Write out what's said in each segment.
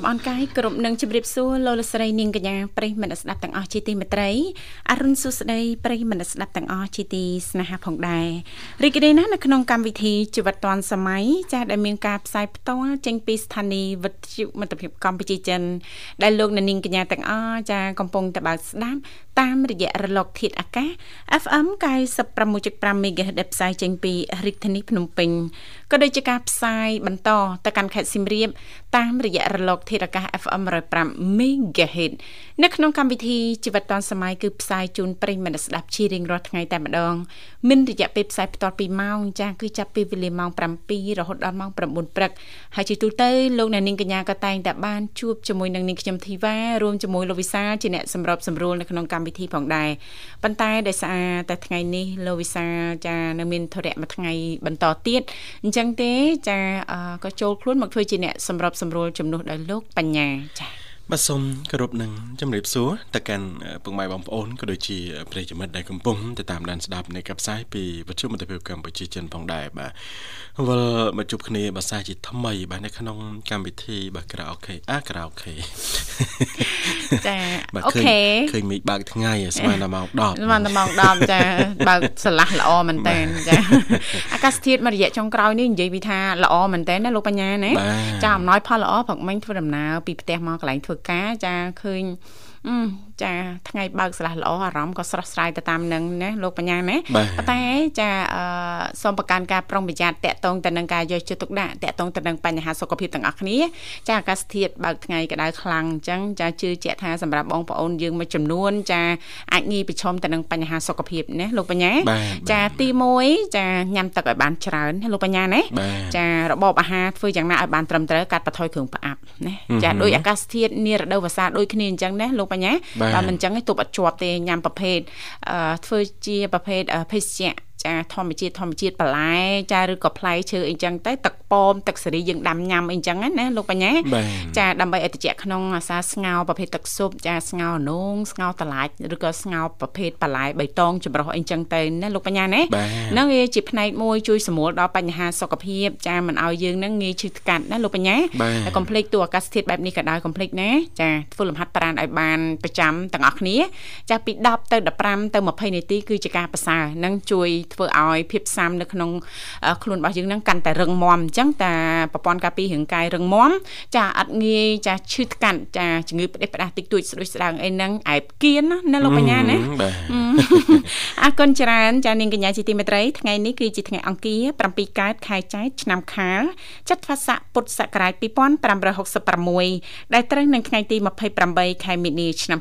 មអនុញ្ញាតលំអរកាយគ្រប់នឹងជម្រាបសួរលោកលស្រីនាងកញ្ញាប្រិយមិត្តស្ដាប់ទាំងអស់ជាទីមេត្រីអរុនសុស្ដីប្រិយមិត្តស្ដាប់ទាំងអស់ជាទីស្នេហាផងដែររីករាយណាស់នៅក្នុងកម្មវិធីជីវិតឌွန်សម័យចាស់ដែលមានការផ្សាយផ្ទាល់ចេញពីស្ថានីយ៍វិទ្យុមិត្តភាពកម្ពុជាចិនដែលលោកនាងកញ្ញាទាំងអស់ចាកំពុងតបស្ដាប់តាមរយៈរលកធាតុអាកាស FM 96.5 MHz ដែលផ្សាយចេញពីរាជធានីភ្នំពេញក៏ដូចជាការផ្សាយបន្តទៅកាន់ខេត្តសៀមរាបតាមរយៈរលកធាតុអាកាស FM 105 MHz នៅក្នុងកម្មវិធីជីវិតឌွန်សម័យគឺផ្សាយជូនប្រិយមិត្តស្ដាប់ជារៀងរាល់ថ្ងៃតែម្ដងមានរយៈពេលផ្សាយបន្ត2ម៉ោងចាស់គឺចាប់ពីវេលាម៉ោង7រហូតដល់ម៉ោង9ព្រឹកហើយជាទូទៅលោកអ្នកនាងកញ្ញាក៏តែងតែបានជួបជាមួយនឹងនាងខ្ញុំធីវ៉ារួមជាមួយលោកវិសាជាអ្នកសម្របសម្រួលនៅក្នុងកម្មវិធីផងដែរប៉ុន្តែដោយសារតែថ្ងៃនេះលោកវិសាចានៅមានធរៈមួយថ្ងៃបន្តទៀតអញ្ចឹងទេចាក៏ចូលខ្លួនមកធ្វើជាអ្នកសម្របសម្រួលជំនួសដោយលោកបញ្ញាចា បាទសូមគោរពនឹងជំរាបសួរទៅកាន់ពុកម៉ែបងប្អូនក៏ដូចជាប្រិយមិត្តដែលកំពុងទៅតាមដានស្ដាប់នៃកັບផ្សាយពីវិទ្យុមិត្តភាពកម្ពុជាចិនផងដែរបាទវិលមកជួបគ្នាភាសាជាថ្មី បាទនៅក្នុងកម្មវិធីបាទក្រៅអូខេអាក្រៅអូខេចាអូខេឃើញមេឃបើកថ្ងៃស្មានតែម៉ោង10ស្មានតែម៉ោង10ចាបើកស្រឡះល្អមែនតើចាអាកាសធាតុមួយរយៈចុងក្រោយនេះនិយាយពីថាល្អមែនតើណាលោកបញ្ញាណាចាអំណោយផលល្អព្រឹកមិញធ្វើដំណើរពីផ្ទះមកកន្លែងធ្វើការចាឃើញ ចាថ្ងៃបើកស្លាស់ល្អអារម្មណ៍ក៏ស្រស់ស្រាយទៅតាមនឹងណាលោកបញ្ញាណាប៉ុន្តែចាសូមប្រកាន់ការប្រុងប្រយ័ត្នតកតងទៅនឹងការយកចិត្តទុកដាក់តកតងទៅនឹងបញ្ហាសុខភាពទាំងអស់គ្នាចាអាកាសធាតុបើកថ្ងៃក្តៅខ្លាំងអញ្ចឹងចាជឿជាក់ថាសម្រាប់បងប្អូនយើងមួយចំនួន ចាអាចងាយប្រឈមទៅនឹងបញ្ហាសុខភាពណាលោកបញ្ញាចាទី1ចាញ៉ាំទឹកឲ្យបានច្រើនលោកបញ្ញាណាចារបបអាហារធ្វើយ៉ាងណាឲ្យបានត្រឹមត្រូវកាត់បន្ថយគ្រឿងផ្អាប់ណាចាដោយអាកាសធាតុនារដូវវស្សាដូចគ្នាអញ្ចឹងណាលោកបញ្ញាបើមិនអញ្ចឹងទប់អត់ជាប់ទេញ៉ាំប្រភេទធ្វើជាប្រភេទភេសជ្ជៈ ចាធម្មជាតិធម្មជាតិបន្លែចាឬក៏ផ្លែឈើអីចឹងទៅទឹកប៉មទឹកសេរីយើងដាំញ៉ាំអីចឹងណាលោកបញ្ញាចាដើម្បីឲ្យត្រជាក់ក្នុងអាសាស្ងោប្រភេទទឹកស៊ុបចាស្ងោនងស្ងោតឡាច់ឬក៏ស្ងោប្រភេទបន្លែបៃតងចម្រុះអីចឹងទៅណាលោកបញ្ញាណាហ្នឹងវាជាផ្នែកមួយជួយសម្រួលដល់បញ្ហាសុខភាពចាមិនឲ្យយើងហ្នឹងងាយឈឺថ្កាត់ណាលោកបញ្ញាហើយកុំភ្លេចទូអាកាសធាតុបែបនេះក៏ដោយកុំភ្លេចណាចាធ្វើលំហាត់ប្រាណឲ្យបានប្រចាំទាំងអស់គ្នាចាពី10ទៅ15ទៅ20នាទីគឺជាការប្រសើរនឹងជួយធ្វើឲ្យភាពស៊ាំនៅក្នុងខ្លួនរបស់យើងហ្នឹងកាន់តែរឹងមាំអញ្ចឹងតាប្រព័ន្ធការពាររាងកាយរឹងមាំចាអត់ងាយចាឈឺថ្កាត់ចាជំងឺផ្ដេសផ្ដាស់តិចតួចស្ដួយស្ដាងអីហ្នឹងឯបគៀនណាលោកបញ្ញាណាអរគុណច្រើនចានាងកញ្ញាជាទីមេត្រីថ្ងៃនេះគឺជាថ្ងៃអង្គារ7កើតខែចែកឆ្នាំខាលចត្វាស័កពុទ្ធសករាជ2566ដែលត្រូវនឹងថ្ងៃទី28ខែមីនាឆ្នាំ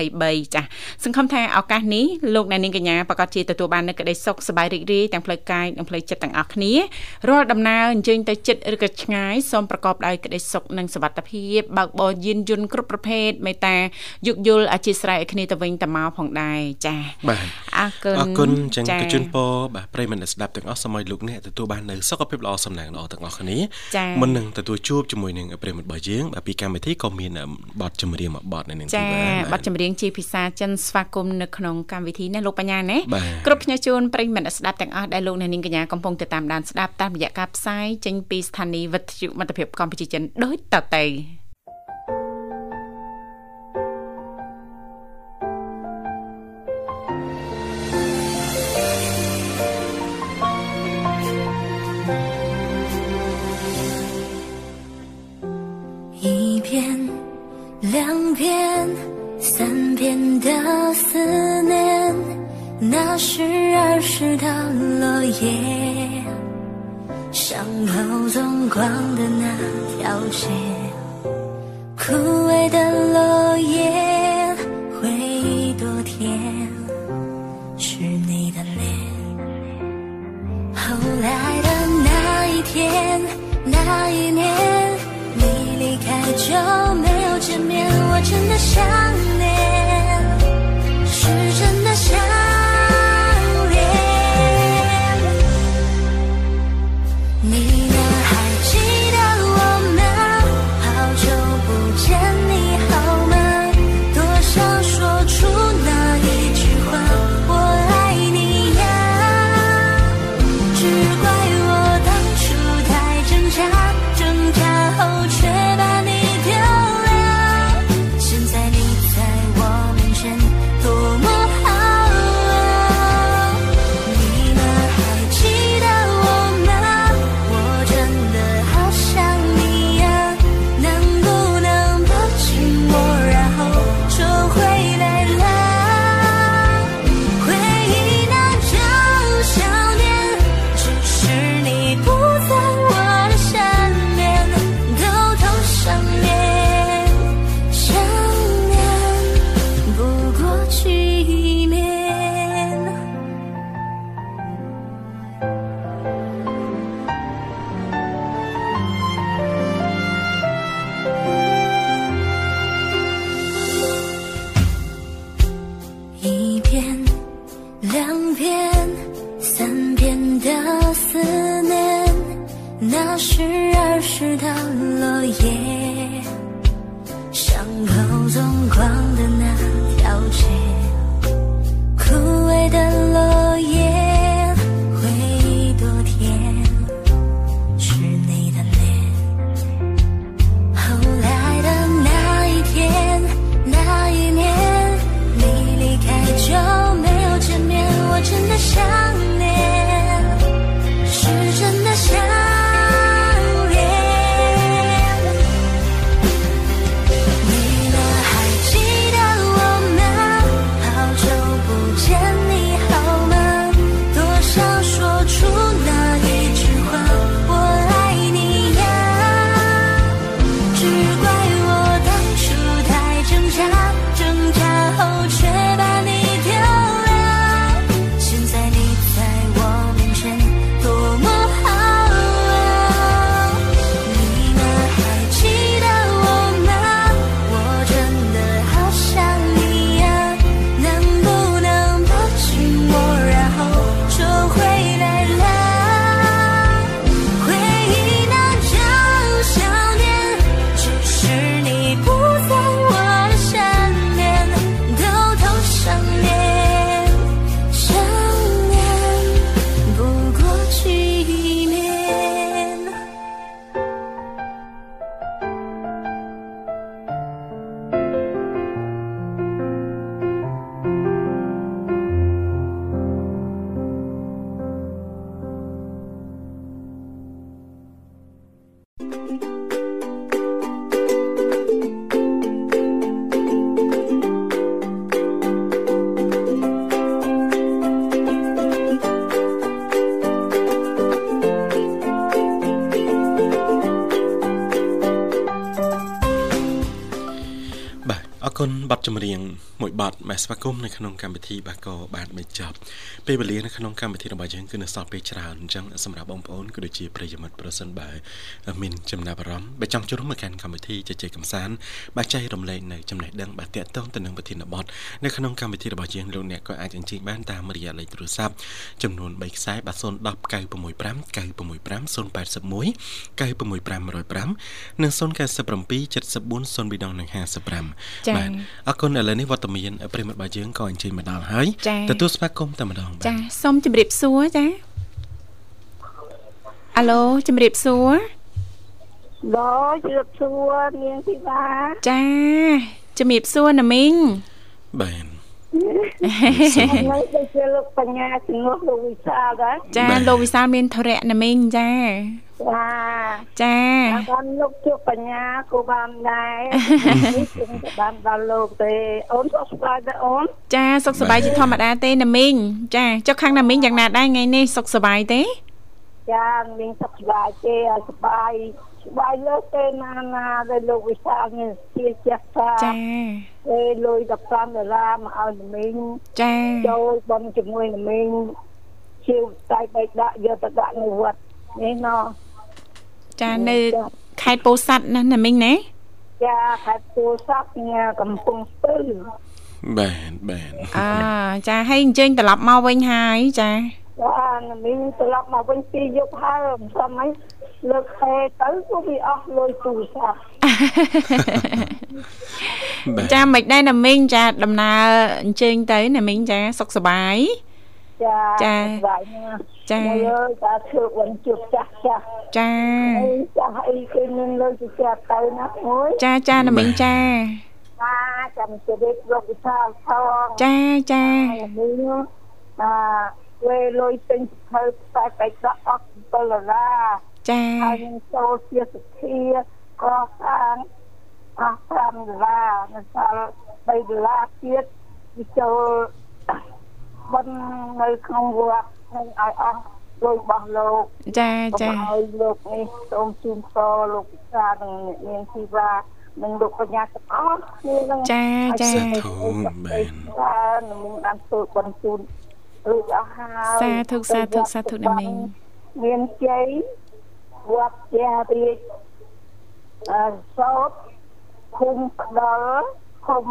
2023ចាសង្ឃឹមថាឱកាសនេះលោកអ្នកនាងកញ្ញាប្រកាសជាទទួលបាននូវក្តីសុខសប្បាយរីករាយទាំងផ្លូវកាយនិងផ្លូវចិត្តទាំងអស់គ្នារាល់ដំណើរអញ្ជើញទៅចិត្តឬក៏ឆ្ងាយសូមប្រកបដោយក្តីសុខនិងសុវត្ថិភាពបើកបរយានយន្តគ្រប់ប្រភេទមេត្តាយោគយល់អធិស្ឋានឲ្យគ្នាទៅវិញទៅមកផងដែរចា៎បាទអរគុណអរគុណចឹងកជូនពរបាទប្រិយមិត្តស្ដាប់ទាំងអស់សូមឲ្យលោកអ្នកទទួលបាននូវសុខភាពល្អសំណាងល្អទាំងអស់គ្នាមុននឹងទទួលជួបជាមួយនឹងប្រិយមិត្តរបស់យើងបាទពីកម្មវិធីក៏មានបទចម្រៀងមួយបទនៅនឹងទីបាទបទចម្រៀងជាភាសាចិនស្វាគមន៍នៅក្នុងកម្មវិធីនេះលោកបញ្ញាណាគ្រប់ផ្ញើជូនប្រិយមិស្ដាប់ទាំងអស់ដែលលោកអ្នកនាងកញ្ញាកំពុងតាមដានស្ដាប់តាមរយៈការផ្សាយចេញពីស្ថានីយ៍វិទ្យុមិត្តភាពកម្ពុជាចិនដូចតទៅ一片、两片、三片的思念。 那是儿时的落叶，像跑纵光的那条街，枯萎的落叶，回忆多甜，是你的脸。后来的那一天，那一年，你离开就没有。见面，我真的想念， ស្វាគមន៍នៅក្នុងកម្មវិធីបាទក៏បានបញ្ចប់ពេលវេលានៅក្នុងកម្មវិធីរបស់យើងគឺនៅសល់ពេលច្រើនអញ្ចឹងសម្រាប់បងប្អូនក៏ដូចជាប្រិយមិត្តប្រសិនបើមានចំណាប់អារម្មណ៍បើចង់ចូលរួមមកកាន់កម្មវិធីជជែកកម្សាន្តបាទចែករំលែកនៅចំណេះដឹងបាទតាក់ទងទៅនឹងប្រធានបទនៅក្នុងកម្មវិធីរបស់យើងលោកអ្នកក៏អាចអញ្ជើញបានតាមរយៈលេខទូរស័ព្ទចំនួន3ខ្សែបាទ010 965 965 081 965 105និង097 74 0255បាទអរគុណឥឡូវនេះវត្តមានប្រិមត្តរបស់យើងក៏អញ្ជើញមកដល់ហើយទទួលស្វាគមន៍តែម្ដងចាសូមជម្រាបសួរចាអាឡូជម្រាបសួរដល់ជម្រាបសួរនាងធីតាចាជម្រាបសួរណាមីងបាទហើយដូចជាលោកបញ្ញាជំនួសលោកវិសាលដែរចាលោកវិសាលមានធរៈណាមីងចា ចាចាបានលោកជួបបញ្ញាគូបានដែរនេះគឺបានដល់លោកទេអូនសុខសប្បាយទេអូនចាសុខសប្បាយជាធម្មតាទេណាមីងចាចុះខាងណាមីងយ៉ាងណាដែរថ្ងៃនេះសុខសប្បាយទេចាមីងសុខសប្បាយទេសប្បាយស្បាយលើកទេណាណាដែលលោកវិសាលមានជាចាស់ថាចាពេលលុយ15ដុល្លារមកឲ្យនមីងចាចូលបងជាមួយនមីងជាវតែបែកដាក់យកទៅដាក់នៅវត្តនេះណោះ ចានៅខេត្តពោធិ៍សាត់ណាណាមីងណាចាខេត្តពោធិ៍សាត់ញ៉ាកំពង់ស្ពឺបាទបាទអើចាហើយអញ្ជើញត្រឡប់មកវិញហើយចាចាមីងត្រឡប់មកវិញពីយប់ហើយមិនសមអីលើកហេទៅគឺវាអស់លុយទូរស័ព្ទចាមិនដែរណាមីងចាដំណើរអញ្ជើញទៅណាមីងចាសុខសប្បាយចាចា ចាមើលតាធ្វើវិញជួបចាស់ចាស់ចាចាស់អីគេមានលើជាចាស់ទៅណាអូយចាចាណាមីងចាបាទចាំជម្រាបលោកវិសាលថងចាចាមីងអឺវេលុយពេញធ្វើខ្សែបៃដកអស់7ដុល្លារចាហើយនឹងចូលជាសទ្ធាកសាងអស់5ដុល្លារនៅសល់3ដុល្លារទៀតវាចូលបននៅក្នុងវត្ត នឹងឲ្យអស់លុយរបស់លោកចាចាឲ្យលោកនេះសូមជូនសលោកពិសានឹងមានធីវ៉ានឹងលោកបញ្ញាទាំងអស់គ្នានឹងចាចាសាធុមែនបាននឹងបានធ្វើបនជូនរួចអស់ហើយសាធុសាធុសាធុណាមីងមានជ័យវត្តជារាជអសោតឃុំផ្ដល់ឃុំ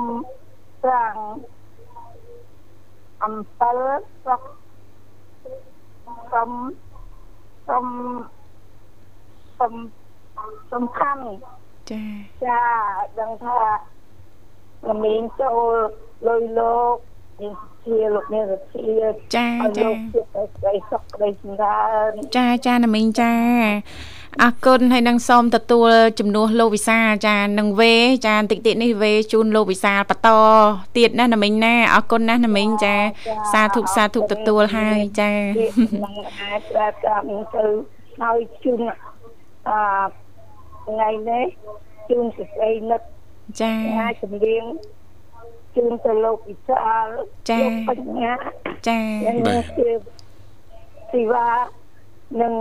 ស្រាំងអំពិលស្រុក សំសំសំសំខាន់ចាចាដឹងថាលមីងចូលលុយលោកនាងជាលោកនាងសុធាចាចាលោកជាស្ដីសុខស្ដីសម្រើនចាចាណាមីងចា អរគុណហើយនឹងសូមទទួលជំនួសលោកវិសាចានឹងវេចាតិចតិចនេះវេជូនលោកវិសាបន្តទៀតណាណាមីងណាអរគុណណាស់ណាមីងចា សាធុសាធុទទួលហើយចានឹងអាចប្រាប់តាមទៅហើយជូនអថ្ងៃនេះជូនសេចក្តីនឹកចាអាចចម្រៀងជូនទៅលោកវិសាលចាបញ្ញាចាបាទទីវ៉ា និង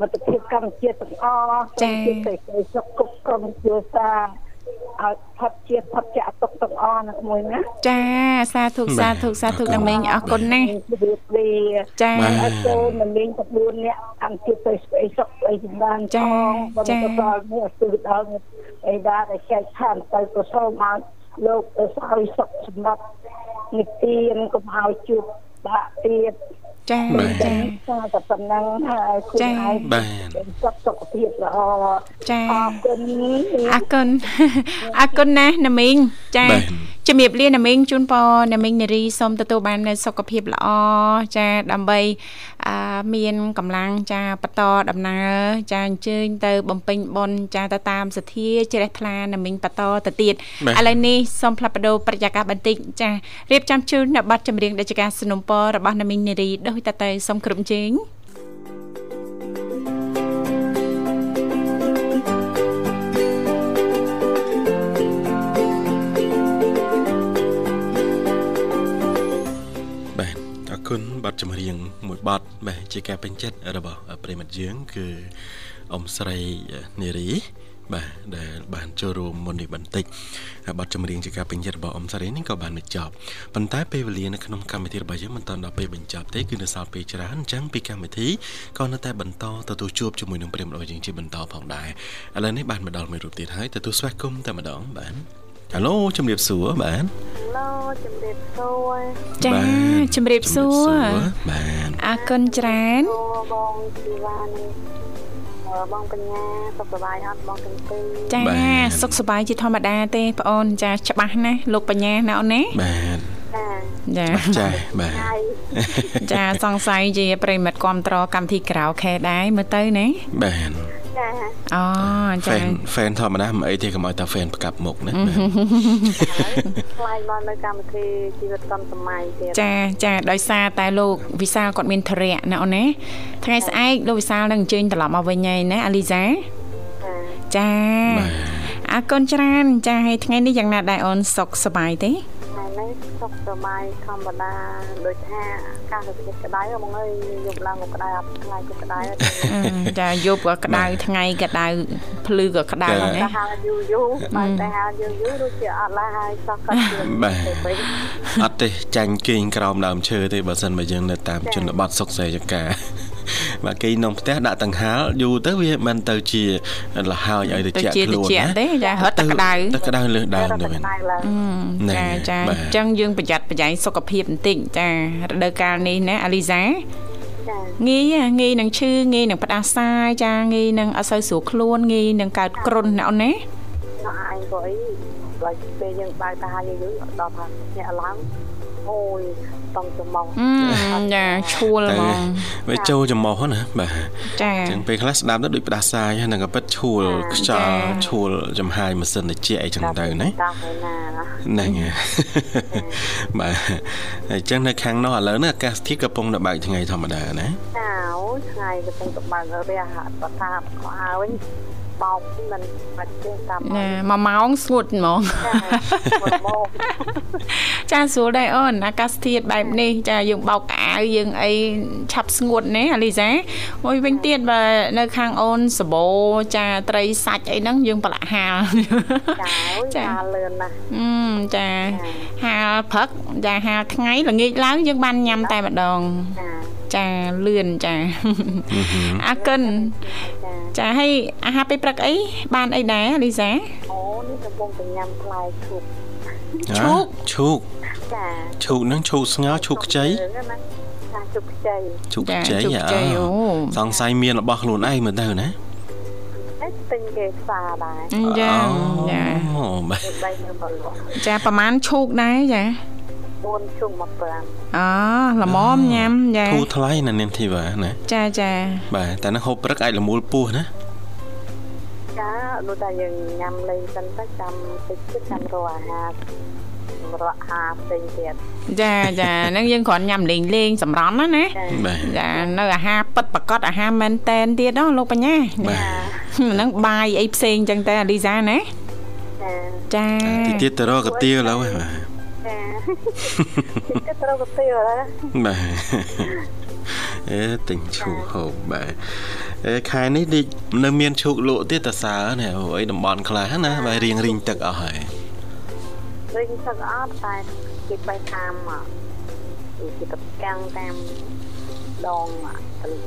មិត្តភាពកម្ពុជាទាំងអស់ចា៎សេចក្តីសុខគ្រប់ក្រុមគ្រួសារឲ្យផុតជាតិផុតចាក់ទុកទាំងអស់ណាមួយណាចាសាធុសាធុសាធុដល់មីងអរគុណណាស់ចាអរគុណមីង9នាក់អង្គជាតិទៅស្អីសុខអីចម្រើនចាចាដល់នេះអស្ទើរដល់អីដែរតែចែកឋានទៅក៏សូមឲ្យលោកឲ្យសុខសម្រាប់និទានកុំឲ្យជួបបាក់ទៀត ចាចាតែប៉ុណ្ណឹងហើយចាបាទសុខសុខភាពល្អចាអរគុណអរគុណអរគុណណាស់ណាមីងចា ជំរាបលាណាមីងជូនពរណាមីងនារីសូមទទួលបាននូវសុខភាពល្អចាដើម្បីមានកម្លាំងចាបន្តដំណើរចាអញ្ជើញទៅបំពេញបុណ្យចាទៅតាមសទ្ធាជ្រះថ្លាណាមីងបន្តទៅទៀតឥឡូវនេះសូមផ្លាប់បដោប្រយាករបន្តិចចារៀបចំជូននៅប័ណ្ណចម្រៀងដេចការสนុំពររបស់ណាមីងនារីដូចតទៅសូមគ្រប់ជេង thank you គុណបទចម្រៀងមួយបទបាទជាការពេញចិត្តរបស់ប្រិមិត្តយើង គឺអ៊ំស្រីនារីបាទដែលបានចូលរួមមុននេះបន្តិចបទចម្រៀងជាការពេញចិត្តរបស់អ៊ំស្រីនេះក៏បានបញ្ចប់ប៉ុន្តែពេលវេលានៅក្នុងកម្មវិធីរបស់យើងមិនទាន់ដល់ពេលបញ្ចប់ទេគឺនៅសល់ពេលច្រើនអញ្ចឹងពីកម្មវិធីក៏នៅតែបន្តទទួលជួបជាមួយនឹងប្រិមត្តរបស់យើងជាបន្តផងដែរឥឡូវនេះបានមកដល់មួយរូបទៀតហើយទទួលស្វាគមន៍តែម្ដងបាទហៅឡូជំរាបសួរបាទ ឡូជំរាបសួរចាជំរាបសួរបាទអរគុណច្រើនបងជីវ៉ានេះបងកញ្ញាសុខសប្បាយអត់បងទាំងពីរចាសុខសប្បាយជាធម្មតាទេបងអូនចាច្បាស់ណាស់លោកបញ្ញាណាអូនណាបាទចាចាបាទចាសង្ស័យជាប្រិមិត្តគ្រប់ត្រកម្មវិធីក្រៅខែដែរមើលទៅណាបាទ ចាអូចាហ្វេនហ្វេនធម្មតាមិនអីទេកុំឲ្យតែហ្វេនផ្កាប់មុខណាខ្លាយមកនៅកម្មវិធីជីវិតសំសម័យទៀតចាចាដោយសារតែលោកវិសាលគាត់មានធរៈណាអូនណាថ្ងៃស្អែកលោកវិសាលនឹងអញ្ជើញត្រឡប់មកវិញហើយណាអាលីសាចាអរគុណច្រើនចាហើយថ្ងៃនេះយ៉ាងណាដែរអូនសុខសប្បាយទេ នេះសុខសប្បាយធម្មតាដូចថាអាកាសធាតុក្តៅបងអើយយប់ឡើងក៏ក្តៅថ្ងៃក៏ក្តៅចាយប់ក៏ក្តៅថ្ងៃក៏ក្តៅភ្លឺក៏ក្តៅហ្នឹងតែហាលយូរយូរបើតែហាលយូរយូរដូចជាអត់ឡើងហើយសោះគាត់បាទអត់ទេចាញ់គេងក្រោមដើមឈើទេបើសិនបើយើងនៅតាមជនបទសុកសេចកា បាទគេក្នុងផ្ទះដាក់តង្ហាលយូរទៅវាមិនទៅជាលហើយឲ្យទៅជាខ្លួនណាទេចារត់ទឹកក្តៅទឹកក្តៅលើសដើមទៅវិញចាចាអញ្ចឹងយើងប្រយ័ត្នប្រយែងសុខភាពបន្តិចចារដូវកាលនេះណាអាលីសាងាយងាយនឹងឈឺងាយនឹងផ្ដាសាយចាងាយនឹងអត់សូវស្រួលខ្លួនងាយនឹងកើតគ្រុនណាអូនណាអញក៏អីបើពេលយើងបើកតាយយូរដល់ថាអ្នកឡើងអូយ តង់ចំងចាឈួលហ្មងវាចូលចំងណាបាទចាអញ្ចឹងពេលខ្លះស្ដាប់ទៅដូចផ្ដាសាយហ្នឹងក៏ពិតឈួលខ្យល់ឈួលចំហាយម៉ាស៊ីនត្រជាក់អីចឹងទៅណាហ្នឹងបាទអញ្ចឹងនៅខាងនោះឥឡូវនេះអាកាសធាតុកំពុងតែបើកថ្ងៃធម្មតាណាចាអូថ្ងៃកំពុងតែបើករះបថាខោអាវវិញ បោកមិនបាច់ទេតាមណាមួយម៉ោងស្ងួតហ្មងចាស្រួលដែរអូនអាកាសធាតុបែបនេះចាយើងបោកអាវយើងអីឆាប់ស្ងួតណាអាលីសាមួយវិញទៀតបើនៅខាងអូនសបោចាត្រីសាច់អីហ្នឹងយើងប្រឡាក់ហាលចាហាលលឿនណាស់អឺចាហាលព្រឹកចាហាលថ្ងៃល្ងាចឡើងយើងបានញ៉ាំតែម្ដងចា លឿនចាអាកិនចាហើយអាហារពេលព្រឹកអីបានអីដែរលីសាអូនេះកំពុងតែញ៉ាំផ្លែឈូកឈូកឈូកចាឈូកហ្នឹងឈូកស្ងោឈូកខ្ចីចាឈូកខ្ចីឈូកខ្ចីអូសង្ស័យមានរបស់ខ្លួនឯងមើលទៅណាទិញគេផ្សារដែរចាចាអូបាទចាប្រហែលឈូកដែរចា 4ជុំមកប្រាំអូល្មមញ៉ាំចាធូរថ្លៃណានាងធីវ៉ាណាចាចាបាទតែនឹងហូបព្រឹកអាចលមូលពោះណាចាដូចតែយើងញ៉ាំលេងសិនទៅចាំតិចទៀតចាំរកអាហារសម្រាប់អាហារផ្សេងទៀតចាចាហ្នឹងយើងគ្រាន់ញ៉ាំលេងលេងសម្រន់ណាណាចានៅអាហារពិតប្រកបអាហារមែនតែនទៀតណាលោកបញ្ញាហ្នឹងបាយអីផ្សេងចឹងតែអាលីសាណាចាតិចទៀតទៅរកកាទៀវឡើយបាទ គេត្រូវទៅទៀវហើយបាទអេទិញឈូកហូបបាទអេខែនេះដូចនៅមានឈូកលក់ទៀតតសើណាអូអីតំបន់ខ្លះណាបាទរៀងរីងទឹកអស់ហើយរីងទឹកអត់តែគេបេះតាមគេទៅកាំងតាមដង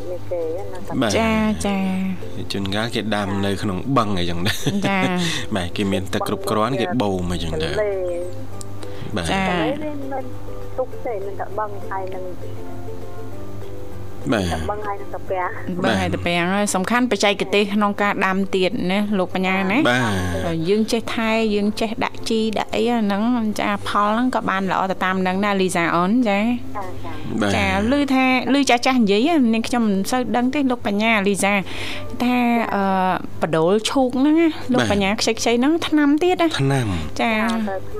នេះគេណាចាចាជួនកាលគេដាំនៅក្នុងបឹងអីចឹងដែរចាបាទគេមានទឹកគ្រប់គ្រាន់គេបូមអីចឹងដែរ បាទចាមិនទុកទេនឹងតែបឹងហើយនឹង បាទបឹងហើយនឹងតាពាំងបឹងហើយតាពាំងហើយសំខាន់បច្ចេកទេសក្នុងការដាំទៀតណាលោកបញ្ញាណាបាទយើងចេះថែយើងចេះដាក់ជីដាក់អីហ្នឹងចាផលហ្នឹងក៏បានល្អទៅតាមហ្នឹងណាលីសាអូនចាចាឮថាឮចាស់ចាស់និយាយនាងខ្ញុំមិនសូវដឹងទេលោកបញ្ញាលីសាថាអឺបដូលឈូកហ្នឹងណាលោកបញ្ញាខ្ចីខ្ចីហ្នឹងថ្នាំទៀតណាថ្នាំចា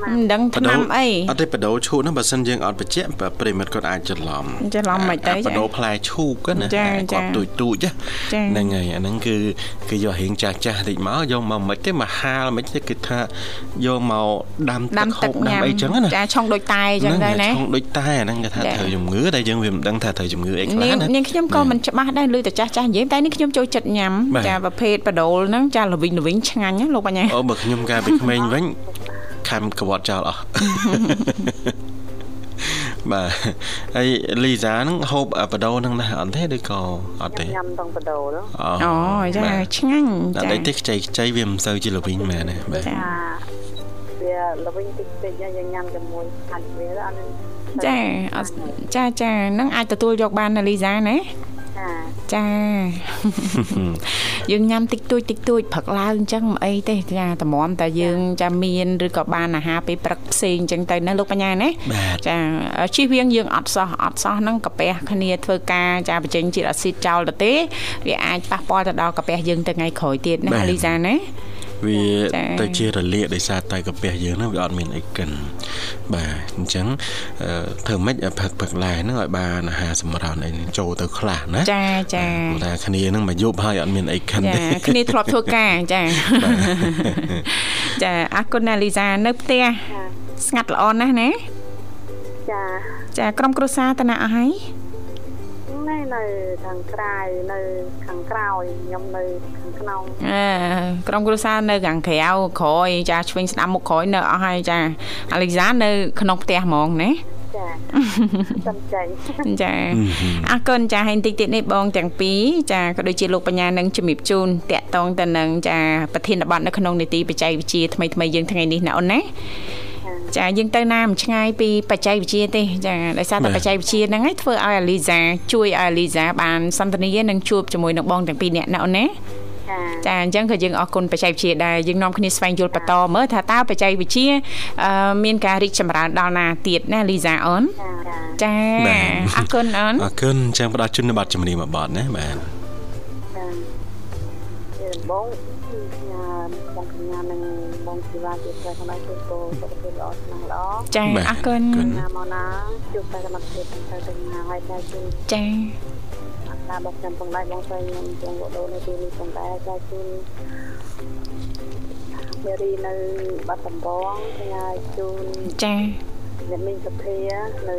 មិនដឹងថ្នាំអីអត់ទេបដូលឈូកហ្នឹងបើសិនយើងអត់បញ្ជាក់ប្រិមិត្តគាត់អាចច្រឡំច្រឡំមិនទៅបដូលផ្លែឈឈូកណាគាត់ទូចទូចហ្នឹងហើយអាហ្នឹងគឺគឺយករៀងចាស់ចាស់តិចមកយកមកមិនទេមកហាលមិនទេគឺថាយកមកដាំទឹកហូបដាំអីចឹងណាចាឆុងដូចតែចឹងដែរណាឆុងដូចតែអាហ្នឹងគេថាត្រូវជំងឺតែយើងវាមិនដឹងថាត្រូវជំងឺអីខ្លះណានាងខ្ញុំក៏មិនច្បាស់ដែរឮតែចាស់ចាស់និយាយតែនេះខ្ញុំចូលចិត្តញ៉ាំចាប្រភេទបដូលហ្នឹងចាល្វីងល្វីងឆ្ងាញ់ណាលោកបញ្ញាអូបើខ្ញុំកាលពីក្មេងវិញខំក្បត់ចោលអស់ បាទហើយលីសាហ្នឹងហូបបដូរហ្នឹងដែរអត់ទេឬក៏អត់ទេញ៉ាំតង់បដូរអូចាឆ្ងាញ់ចាតែតិចខ្ចីខ្ចីវាមិនសូវជាល្វីងមែនទេបាទចាវាល្វីងតិចតិចយើងញ៉ាំជាមួយខាច់វាអត់ចាចាចានឹងអាចទទួលយកបានណាលីសាណា ចាយើងញ៉ាំតិចតួចតិចតួចព្រឹកឡើងអញ្ចឹងមិនអីទេចាតម្រាំតែយើងចាំមានឬក៏បានអាហារពេលព្រឹកផ្សេងអញ្ចឹងទៅណាលោកបញ្ញាណាចាជិះវៀងយើងអត់សោះអត់សោះហ្នឹងកាពះគ្នាធ្វើការចាបញ្ចេញជាតិអាស៊ីតចោលទៅទេវាអាចប៉ះពាល់ទៅដល់កាពះយើងទៅថ្ងៃក្រោយទៀតណាលីសាណា វាទៅជារលាកដោយសារតែកាពះយើងហ្នឹងវាអត់មានអីកិនបាទអញ្ចឹងធ្វើម៉េចឲ្យផឹកផឹកឡែហ្នឹងឲ្យបានអាហារសម្រន់អីចូលទៅខ្លះណាចាចាព្រោះថាគ្នាហ្នឹងមកយប់ហើយអត់មានអីកិនទេគ្នាធ្លាប់ធ្វើការចាចាអរគុណណាលីសានៅផ្ទះស្ងាត់ល្អណាស់ណាចាចាក្រុមគ្រួសារតណាអស់ហើយ ណែនៅខាងក្រៅនៅខាងក្រោយខ្ញុំនៅខាងក្នុងអឺក្រុមគ្រួសារនៅខាងក្រៅក្រោយចាឆ្វេងស្ដាំមុខក្រោយនៅអស់ហើយចាអាលីសានៅក្នុងផ្ទះហ្មងណាចាសំចៃចាអរគុណចាហើយបន្តិចទៀតនេះបងទាំងពីរចាក៏ដូចជាលោកបញ្ញានឹងជំរាបជូនតាក់តងទៅនឹងចាប្រធានបទនៅក្នុងនីតិបច្ចេកវិទ្យាថ្មីថ្មីយើងថ្ងៃនេះណាអូនណា ចាយើងទៅណាមិនឆ្ងាយពីបច្ចេកវិទ្យាទេចាដោយសារតែបច្ចេកវិទ្យាហ្នឹងឯងធ្វើឲ្យអាលីសាជួយឲ្យអាលីសាបានសន្ទនានិងជួបជាមួយនឹងបងទាំងពីរនាក់ណាអូនណាចាអញ្ចឹងក៏យើងអរគុណបច្ចេកវិទ្យាដែរយើងនាំគ្នាស្វែងយល់បន្តមើលថាតើបច្ចេកវិទ្យាមានការរីកចម្រើនដល់ណាទៀតណាលីសាអូនចាអរគុណអូនអរគុណចាំផ្ដល់ជូនប័ណ្ណជំនាញមួយប័ណ្ណណាបាទបង បងកញ្ញានឹងបងជីវ៉ាជាព្រះសម្ដេចជូនពរសុខភាពល្អស្នាមល្អចាអរគុណណាមកណាជួបតែកម្មភាពទៅទៅណាហើយតែជូនចាការបងខ្ញុំផងដែរបងស្រីខ្ញុំទាំងវដូវនៅទីនេះផងដែរចាជូនមេរីនៅបាត់ដំបងផ្ញើជូនចាអ្នកមីងសុភានៅ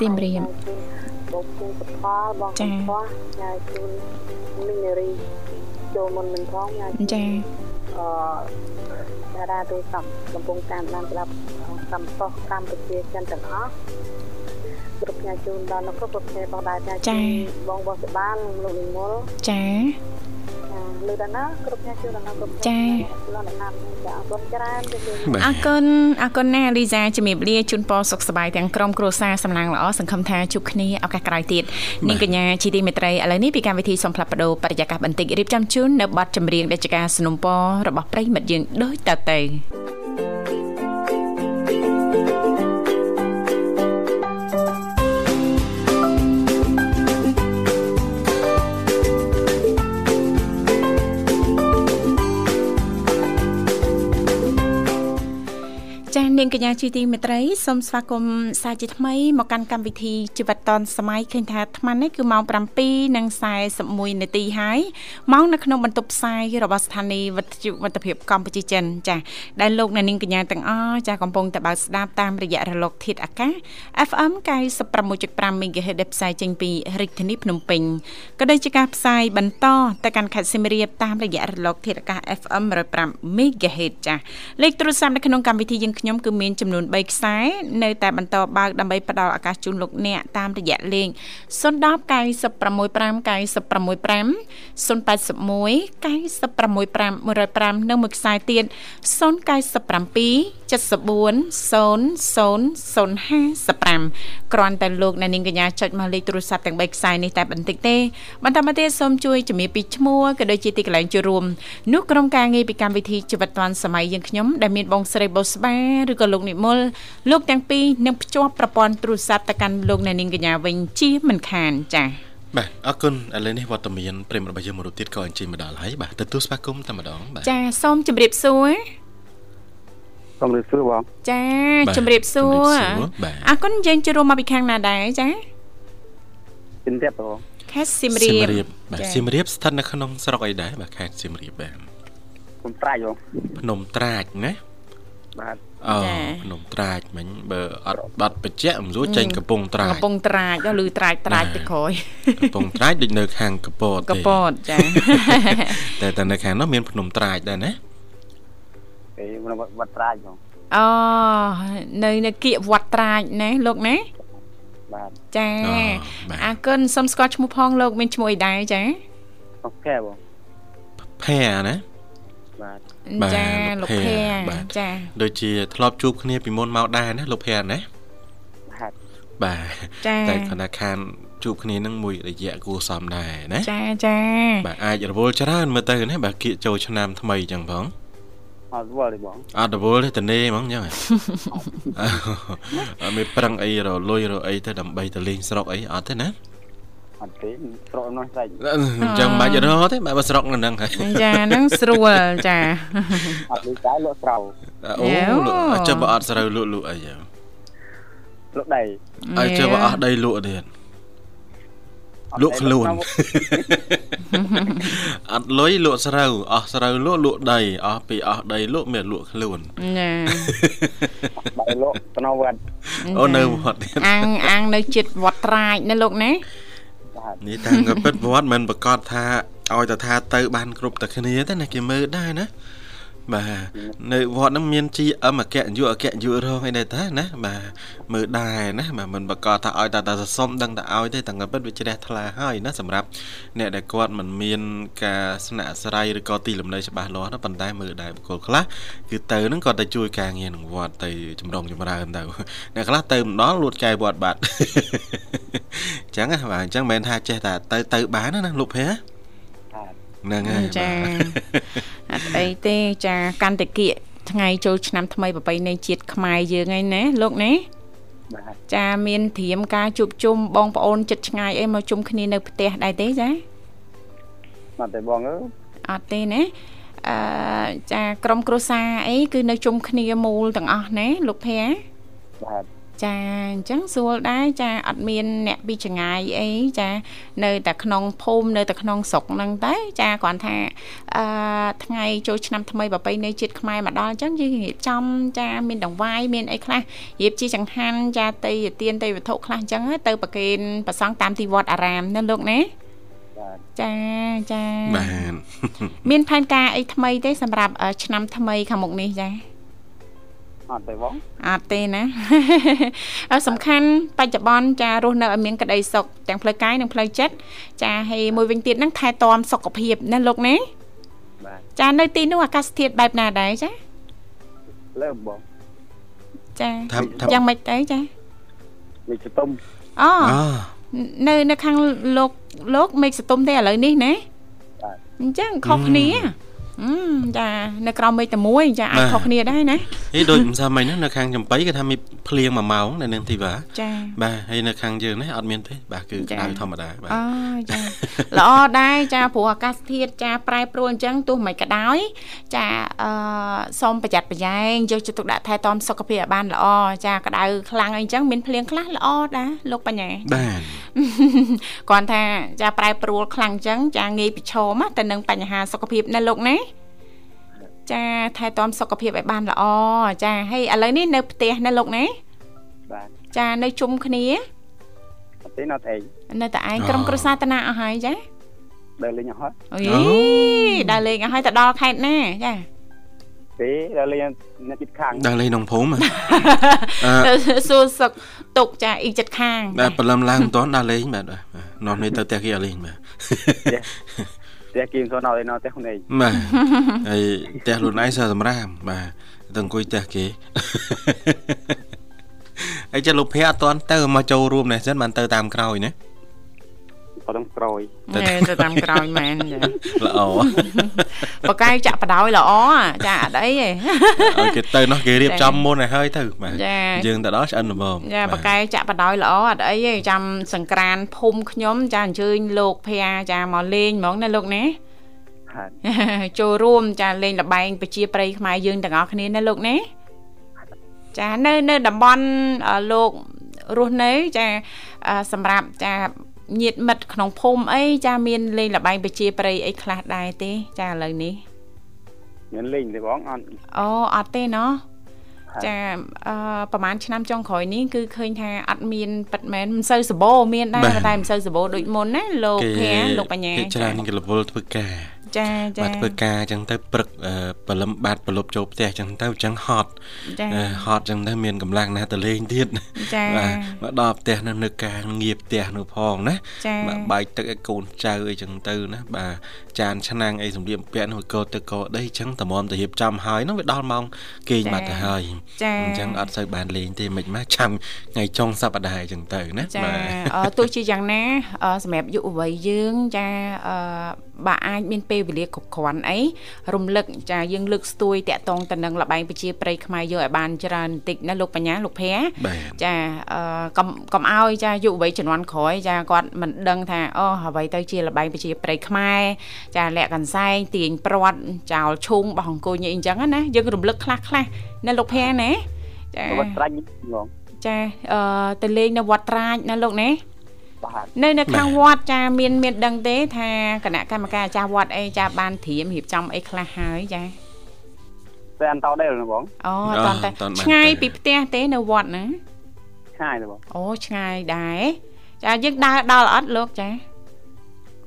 សៀមរាបបងពូសុផលបងសុផលផ្ញើជូនមីងមេរី ចូលមុនមិនផងចាចាអឺតារាទូរស័ព្ទកំពុងតាមដានស្ដាប់កម្មប៉ុសកម្ពុជាចិនទាំងអស់គ្រប់ផ្នែកជូនដល់នៅគ្រប់ប្រភេទបងដែរចាបងបងសបានលោកនិមលចា លើដំណើរគ្រប់អ្នកជួយដំណើរគ្រប់ចាលោកដំណើរចាអរគុណច្រើនអរគុណអរគុណណាលីសាជំរាបលាជូនពរសុខសប្បាយទាំងក្រុមគ្រួសារសំឡេងល្អសង្ឃឹមថាជួបគ្នាឱកាសក្រោយទៀតនាងកញ្ញាជីទីមេត្រីឥឡូវនេះពីកម្មវិធីសំផ្លាប់បដោបរិយាកាសបន្តិចរៀបចំជូននៅប័ណ្ណចម្រៀងដេចការสนុំពររបស់ប្រិមិត្តយើងដូចតទៅ នាងកញ្ញាជីទីមេត្រីសូមស្វាគមន៍សាជាថ្មីមកកាន់កម្មវិធីជីវិតឌុនសម័យឃើញថាអាត្មានេះគឺម៉ោង7:41នាទីហើយម៉ោងនៅក្នុងបន្ទប់ផ្សាយរបស់ស្ថានីយ៍វិទ្យុមិត្តភាពកម្ពុជាចិនចាដែលលោកនាងកញ្ញាទាំងអស់ចាកំពុងតបស្ដាប់តាមរយៈរលកធាតុអាកាស FM 96.5 MHz ដែលផ្សាយចេញពីរាជធានីភ្នំពេញក៏ដូចជាការផ្សាយបន្តទៅកាន់ខេត្តសៀមរាបតាមរយៈរលកធាតុអាកាស FM 105 MHz ចាលេខទូរស័ព្ទនៅក្នុងកម្មវិធីយើងខ្ញុំគឺមានចំនួន3ខ្សែនៅតែបន្តបើកដើម្បីផ្ដល់ឱកាសជូនលោកអ្នកតាមរយៈលេខ010 965 965 081 965 105និងមួយខ្សែទៀត097 740055គ្រាន់តែលោកអ្នកនាងកញ្ញាចុចមកលេខទូរស័ព្ទទាំង3ខ្សែនេះតែបន្តិចទេបន្តមកទៀតសូមជួយជំរាបពីឈ្មោះក៏ដូចជាទីកន្លែងចូលរួមនោះក្រុមការងារពីកម្មវិធីជីវិតឌွန်សម័យយើងខ្ញុំដែលមានបងស្រីបុស្បាឬក៏លោកនិមលលោកទាំងពីរនឹងភ្ជាប់ប្រព័ន្ធទូរស័ព្ទទៅកាន់លោកអ្នកនាងកញ្ញាវិញជាមិនខានចា៎បាទអរគុណឥឡូវនេះវត្តមានព្រេមរបស់យើងមួយរូបទៀតក៏អញ្ជើញមកដល់ហើយបាទទទួលស្វាគមន៍តែម្ដងបាទចាសូមជម្រាបសួរ សូមជម្រាបសួរបងចាជម្រាបសួរអរគុណយើងជួបរួមមកពីខាងណាដែរចាសៀមរាបបងខេត្តសៀមរាបសៀមរាបបាទសៀមរាបស្ថិតនៅក្នុងស្រុកអីដែរបាទខេត្តសៀមរាបបាទភ្នំត្រាចបងភ្នំត្រាចណាបាទអូភ្នំត្រាចមិញបើអត់បាត់បច្ចៈមិនស្រួលចេញកំពង់ត្រាចកំពង់ត្រាចដល់ឮត្រាចត្រាចទៅក្រោយកំពង់ត្រាចដូចនៅខាងកពតទេកពតចាតែតែនៅខាងនោះមានភ្នំត្រាចដែរណា គេវត្តត្រាចបងអូនៅនៅគៀកវត្តត្រាចណាលោកណាបាទចាអរគុណសូមស្គាល់ឈ្មោះផងលោកមានឈ្មោះអីដែរចាផែបងផែណាបាទចាលោកភ័ចាដូចជាធ្លាប់ជួបគ្នាពីមុនមកដែរណាលោកភ័ណាបាទបាទតែធនាគារជួបគ្នានឹងមួយរយៈគួសមដែរណាចាចាបាទអាចរវល់ច្រើនមើលទៅណាបាទគៀកចូលឆ្នាំថ្មីចឹងផង អត់វល់ទេបងអត់រវល់ទេតនេហ្មងចឹងអត់មានប្រឹងអីរលុយរអីទៅដើម្បីទៅលេងស្រុកអីអត់ទេណាអត់ទេស្រុកនោះស្ដេចអញ្ចឹងបាច់រកទេបើស្រុកនៅហ្នឹងហើយចាហ្នឹងស្រួលចាអត់លុយតែលក់ស្រូវអូអត់ចាំបើអត់ស្រូវលក់លក់អីចឹងលក់ដីអត់ចាំបើអស់ដីលក់ទៀត លក់ខ្លួនអត់លុយលក់ស្រូវអស់ស្រូវលក់លក់ដីអស់ពីអស់ដីលក់មានលក់ខ្លួនណាបាយលក់ទៅនៅវត្តអូនៅវត្តអាងអាងនៅចិត្តវត្តត្រាចណាលោកណានេះតាំងក៏ពិតវត្តមិនប្រកាសថាឲ្យតែថាទៅបានគ្រប់តែគ្នាទេណាគេមើលដែរណា បាទនៅវត្តហ្នឹងមាន GM អគ្គនាយកអគ្គនាយករងអីដែរតាណាបាទមើលដែរណាបាទមិនបកកថាឲ្យតែតែសុំដឹងតែឲ្យទេតែងពិតវាជ្រះថ្លាហើយណាសម្រាប់អ្នកដែលគាត់មិនមានការស្នាក់ស្រ័យឬក៏ទីលំនៅច្បាស់លាស់ណាប៉ុន្តែមើលដែរបុគ្គលខ្លះគឺទៅហ្នឹងគាត់ទៅជួយការងារក្នុងវត្តទៅចម្រងចម្រើនទៅអ្នកខ្លះទៅម្ដងលួចកែវត្តបាត់អញ្ចឹងណាបាទអញ្ចឹងមិនមែនថាចេះតែទៅទៅបានណាលោកភ័ក្រ ហ្នឹងហើយចាអត់អីទេចាកន្តគិកថ្ងៃចូលឆ្នាំថ្មីប្របីនៃជាតិខ្មែរយើងឯណាលោកណាចាមានធรียមការជួបជុំបងប្អូនចិត្តឆ្ងាយអីមកជុំគ្នានៅផ្ទះដែរទេចាអត់ទេបងអើអត់ទេណាអឺចាក្រុមគ្រួសារអីគឺនៅជុំគ្នាមូលទាំងអស់ណាលោកភ័ក្របាទ ចាអញ្ចឹងស្រួលដែរចាអត់មានអ្នកពីចងាយអីចា នៅតែក្នុងភូមិនៅតែក្នុងស្រុកហ្នឹងតែចាគ្រាន់ថាអឺថ្ងៃចូលឆ្នាំថ្មីប្រពៃណីជាតិខ្មែរមកដល់អញ្ចឹងយើងរៀបចំចាមានដង្វាយមានអីខ្លះរៀបជាចង្ហាន់ចាតីទានតីវត្ថុខ្លះអញ្ចឹងទៅប្រគេនប្រសង់តាមទីវត្តអារាមណាលោកណាចាចាបាទមានផែនការអីថ្មីទេសម្រាប់ឆ្នាំថ្មីខាងមុខនេះចា អត់ទេបងអត់ទេណាសំខាន់បច្ចុប្បន្នចារស់នៅឲ្យមានក្តីសុខទាំងផ្លូវកាយនិងផ្លូវចិត្តចាហើយមួយវិញទៀតហ្នឹងថែទាំសុខភាពណាលោកណាបាទចានៅទីនោះអាកាសធាតុបែបណាដែរចាលើបងចាយ៉ាងម៉េចទៅចាមេឃស្ទុំអូនៅនៅខាងលោកលោកមេឃស្ទុំទេឥឡូវនេះណាបាទអញ្ចឹងខុសគ្នា ចានៅក្រោមមេឃតែមួយចាអាចខុសគ្នាដែរណាហីដូចមិនសាមិញនៅខាងចំបៃគេថាមានភ្លៀងមួយម៉ោងនៅនឹងទីបាចាបាទហើយនៅខាងយើងនេះអត់មានទេបាទគឺក្តៅធម្មតាបាទអូចាល្អដែរចាព្រោះអាកាសធាតុចាប្រែប្រួលអញ្ចឹងទោះមិនក៏ដោយចាអឺសូមប្រយ័ត្នប្រយែងយកចិត្តទុកដាក់ថែទាំសុខភាពឲ្យបានល្អចាក្តៅខ្លាំងអីអញ្ចឹងមានភ្លៀងខ្លះល្អដែរលោកបញ្ញាបាទគ្រាន់ថាចាប្រែប្រួលខ្លាំងអញ្ចឹងចាងាយប្រឈមទៅនឹងបញ្ហាសុខភាពណាលោកណា ចាថែទាំសុខភាពឲ្យបានល្អចាហើយឥឡូវនេះនៅផ្ទះណាលោកណាបាទចានៅជុំគ្នាអត់ទេនៅតែឯងនៅតែឯងក្រុមគ្រួសារតាណាអស់ហើយចាដើរលេងអស់ហើយអូយដើរលេងអស់ហើយទៅដល់ខេត្តណាចាទេដើរលេងនៅជិតខាងដើរលេងក្នុងភូមិសួរសឹកទុកចាអ៊ីចិត្តខាងបាទព្រលឹមឡើងមិនទាន់ដើរលេងបាទនាំនេះទៅផ្ទះគេឲ្យលេងបាទ ផ្ទះគីមិនទាន់ឲ្យនៅផ្ទះខ្លួនឯងបាទហើយផ្ទះខ្លួនឯងសើសម្រាមបាទទៅអង្គុយផ្ទះគេហើយចិត្តលោកភ័ក្រអត់ទាន់ទៅមកចូលរួមនេះសិនបានទៅតាមក្រោយណា អត់តាមក្រោយទៅតាមក្រោយមែនល្អបកាយចាក់បដ ாய் ល្អចាអត់អីទេឲ្យគេទៅនោះគេរៀបចំមុនឲ្យហើយទៅបាទយើងទៅដល់ឆ្អិនល្មមចាបកាយចាក់បដ ாய் ល្អអត់អីទេចាំសង្ក្រានភូមិខ្ញុំចាអញ្ជើញលោកភ័ចាមកលេងហ្មងណាលោកណាចូលរួមចាលេងលបែងប្រជាប្រិយខ្មែរយើងទាំងអស់គ្នាណាលោកណាចានៅនៅតំបន់លោករស់នៅចាសម្រាប់ចា ញាតមិត្តក្នុងភូមិអីចាមានលេងលបែងប្រជាប្រិយអីខ្លះដែរទេចាឥឡូវនេះមានលេងទេបងអត់អូអត់ទេណោះចាអឺប្រហែលឆ្នាំចុងក្រោយនេះគឺឃើញថាអត់មានប៉ិតមែនមិនសូវសបោមានដែរតែមិនសូវសបោដូចមុនណាលោកភ័លោកបញ្ញាគេច្រើនគេរវល់ធ្វើការ ចាចាបាទធ្វើការអញ្ចឹងទៅព្រឹកបលឹមបាតប្រលប់ចូលផ្ទះអញ្ចឹងទៅអញ្ចឹងហត់ហត់អញ្ចឹងទៅមានកម្លាំងណាស់ទៅលេងទៀតចាបាទមកដល់ផ្ទះនៅនៅការងារផ្ទះនៅផងណាបាទបាយទឹកឲ្យកូនចៅអីចឹងទៅណាបាទចានឆ្នាំងអីសម្លៀកបំពាក់នោះក៏ទឹកក៏ដីអញ្ចឹងតម្រាំទៅរៀបចំហើយនោះវាដល់ម៉ោងគេងបាត់ទៅហើយអញ្ចឹងអត់សូវបានលេងទេមិនមកចាំថ្ងៃចុងសប្តាហ៍អញ្ចឹងទៅណាបាទទោះជាយ៉ាងណាសម្រាប់យុវវ័យយើងចា បើអាចមានពេលវេលាគ្រប់គ្រាន់អីរំលឹកចាយើងលើកស្ទួយតាក់តងទៅនឹងលបែងប្រជាប្រិយខ្មែរយកឲ្យបានច្រើនបន្តិចណាលោកបញ្ញាលោកភ័ចាអឺកុំកុំឲ្យចាយុវវ័យជំនាន់ក្រោយចាគាត់មិនដឹងថាអូអ្វីទៅជាលបែងប្រជាប្រិយខ្មែរចាលាក់កន្សែងទាញព្រាត់ចោលឈូងបោះអង្គុយអីអញ្ចឹងណាយើងរំលឹកខ្លះខ្លះណាលោកភ័ណាចាវត្តត្រាច់ងចាអឺទៅលេងនៅវត្តត្រាចណាលោកណា បាទនៅនៅខាងវត្តចាមានមានដឹងទេ ថាគណៈកម្មការអាចារ្យវត្តអីចាបានត្រៀមរៀបចំអីខ្លះហើយចាតែអន្តោដែរបងអូអត់តែឆ្ងាយពីផ្ទះទេនៅវត្តណាឆ្ងាយទេបងអូឆ្ងាយដែរចាយើងដើរដល់អត់លោកចា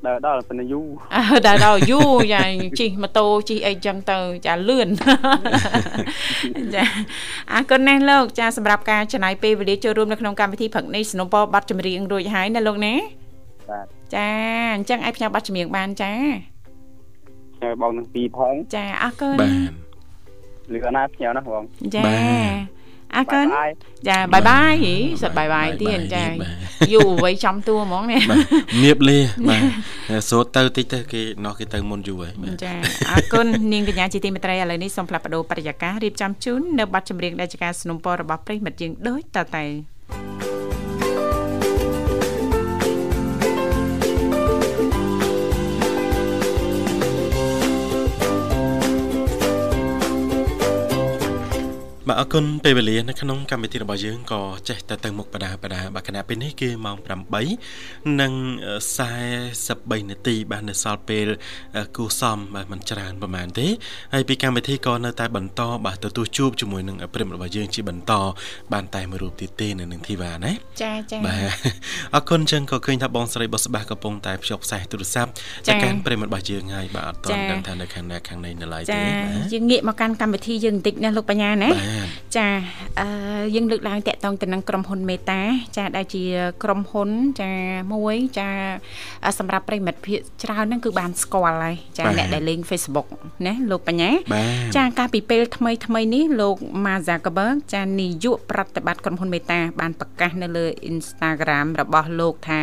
ដើរដល់ប៉ុណ្ណឹងយូរអើដើរដល់យូរចាជិះម៉ូតូជិះអីចឹងទៅចាលឿនចាអរគុណណាស់លោកចាសម្រាប់ការចំណាយពេលវេលាចូលរួមនៅក្នុងកម្មវិធីព្រឹកនេះสนុំពរប័ណ្ណចម្រៀងរួចហើយណាលោកណាបាទចាអញ្ចឹងឲ្យផ្ញើប័ណ្ណចម្រៀងបានចាញ៉ៅបងនឹងពីរផងចាអរគុណបាទលឺអណាផ្ញើណាបងចាបាទ អរគុណ បាយ ចាបាយបាយហីសិតបាយបាយទៀតចា បាទ យូរអ្វីចំតួហ្មងនេះ បាទមៀបលាបាទសូត្រទៅតិចទៅគេនោះគេទៅមុនយូរហើយបាទ ចាអរគុណនាងកញ្ញាជាទីមេត្រីឥឡូវនេះសូមផ្លាស់ប្ដូរបរិយាកាសរៀបចំជូននៅប័ណ្ណចម្រៀងដែលជាការสนับสนุนរបស់ប្រិយមិត្តយើងដូចតទៅ បាទអរគុណពេលវេលានៅក្នុងកម្មវិធីរបស់យើងក៏ចេះតែទៅមុខបដាបដាបាទគណៈពេលនេះគឺម៉ោង8និង43នាទីបាទនៅសល់ពេលគូសំបាទមិនច្រើនប្រហែលទេហើយពីកម្មវិធីក៏នៅតែបន្តបាទទទួលជួបជាមួយនឹងប្រិមរបស់យើងជាបន្ត បានតែមួយរូបទៀតទេនៅនឹងធីវ៉ាណាចាចាបាទអរគុណចឹងក៏ឃើញថាបងស្រីបុស្បាសកំពុងតែភ្ជាប់ខ្សែទូរស័ព្ទចា៎ទៅកាន់ប្រិមត្តរបស់យើងហើយបាទអត់ទាន់ចា៎ដឹងថានៅខាងណាខាងណីនៅឡើយចាទេបាទយើងងាកមកកាន់កម្មវិធីយើងបន្តិចណាលោកបញ្ញាណាបាទចាអឺយើងលើកឡើងតាក់ទងទៅនឹងក្រុមហ៊ុនមេតាចាដែលជាក្រុមហ៊ុនចាមួយចាអឺសម្រាប់ប្រិមិត្តភាគច្រើនហ្នឹងគឺបានស្គាល់ហើយចាអ្នកដែលលេង Facebook ណាលោកបញ្ញាបាទចាកាលពីពេលថ្មីថ្មីនេះលោក Mark Zuckerberg ចានាយកប្រតិបត្តិក្រុមហ៊ុន Meta បានប្រកាសនៅលើ Instagram របស់លោកថា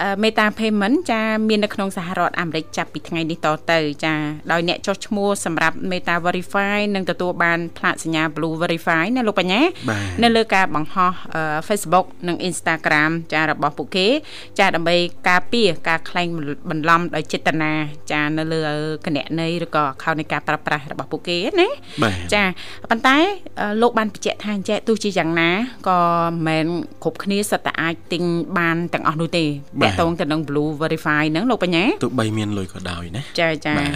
អឺ Meta Payment ចាមាននៅក្នុងសហរដ្ឋអាមេរិកចាប់ពីថ្ងៃនេះតទៅ ចាដោយអ្នកចុះឈ្មោះសម្រាប់ Meta Verify នឹងទទួលបានផ្លាកសញ្ញា Blue Verify ណាលោកបញ្ញាបាទនៅលើការបង្ហោះអឺ Facebook និង Instagram ចារបស់ពួកគេ ចាដើម្បីការពារការក្លែងបន្លំដោយចេតនាចានៅលើគណនីឬក៏ account នៃការប្រើប្រាស់របស់ពួកគេណាបាទចាប៉ុន្តែអឺលោកបានបញ្ជាក់ថាអញ្ចឹងទោះជាយ៉ាងណាក៏មិនមែនគ្រប់គ្នាសិតតែអាចទិញបានទាំងអស់នោះទេបាទតាក់ទងទៅនឹង Blue Verify ហ្នឹងលោកបញ្ញាទោះបីមានលុយក៏ដោយណាចាចាបាទ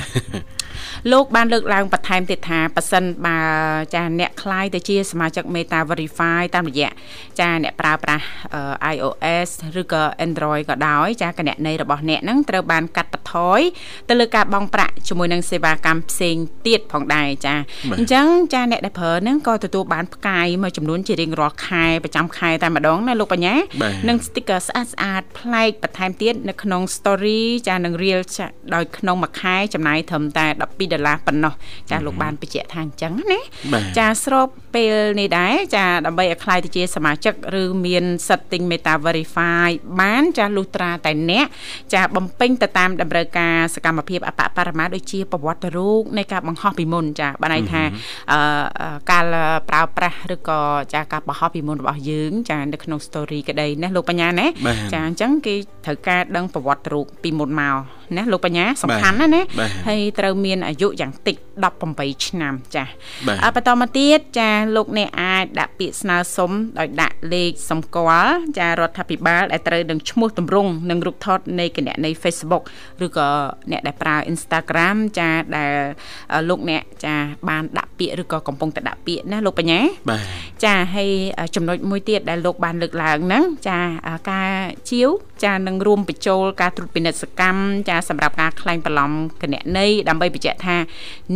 លោកបានលើកឡើងបន្ថែមទៀតថាប៉ះសិនបើចាអ្នកคក្លាយទៅជាសមាជិក Meta Verify តាមរយៈចាអ្នកប្រើប្រាស់ iOS ឬក៏ Android ក៏ដោយចាគណនីរបស់អ្នកហ្នឹងត្រូវបានកាត់បន្ថយទៅលើការបង់ប្រាក់ជាមួយនឹងសេវាកម្មផ្សេងទៀតផងដែរចាអញ្ចឹងចាអ្នកដែលប្រើហ្នឹងក៏ទទួលបានផ្កាយមួយចំនួនជារៀងរាល់ខែប្រចាំខែតែម្ដងណាលោកបញ្ញានិង sticker ស្អាតស្អាតប្លែកបន្ថែមទៀតនៅក្នុង story ចានឹង reel ដោយក្នុងមួយខែចំណាយត្រឹមតែ12ដុល្លារប៉ុណ្ណោះចាលោកបានបញ្ជាក់ថាអញ្ចឹងណាចាស្របពេលនេះដែរចាដើម្បីឲ្យខ្លាយទៅជាសមាជិកឬមាន setting Meta Verify បានចាលុះត្រាតែអ្នកចាបំពេញទៅតាមតម្រូវការសកម្មភាពអបបរមាដូចជាប្រវត្តិរូបនៃការបង្ហោះពីមុនចាបានន័យថាអឺអឺការប្រើប្រាស់ឬក៏ចាការបង្ហោះពីមុនរបស់យើងចានៅក្នុង story ក្តីណាលោកបញ្ញាណាបាទចាអញ្ចឹងគេត្រូវការដឹងប្រវត្តិរូបពីមុនមក ណាលោកបញ្ញាសំខាន់ណាស់ណាបាទហើយត្រូវមានអាយុយ៉ាងតិច18ឆ្នាំចាបាទអបន្តមកទៀតចាលោកអ្នកអាចដាក់ពាក្យស្នើសុំដោយដាក់លេខសម្គាល់ចារដ្ឋាភិបាលដែលត្រូវនឹងឈ្មោះទម្រង់និងរូបថតនៃគណនី Facebook ឬក៏អ្នកដែលប្រើ Instagram ចាដែលអឺលោកអ្នកចាបានដាក់ពាក្យឬក៏កំពុងតែដាក់ពាក្យណាលោកបញ្ញាបាទចាហើយអឺចំណុចមួយទៀតដែលលោកបានលើកឡើងហ្នឹងចាអឺការជាវចានឹងរួមបញ្ចូលការត្រួតពិនិត្យសកម្មចាសម្រាប់ការក្លែងបន្លំគណនីដើម្បីបញ្ជាក់ថា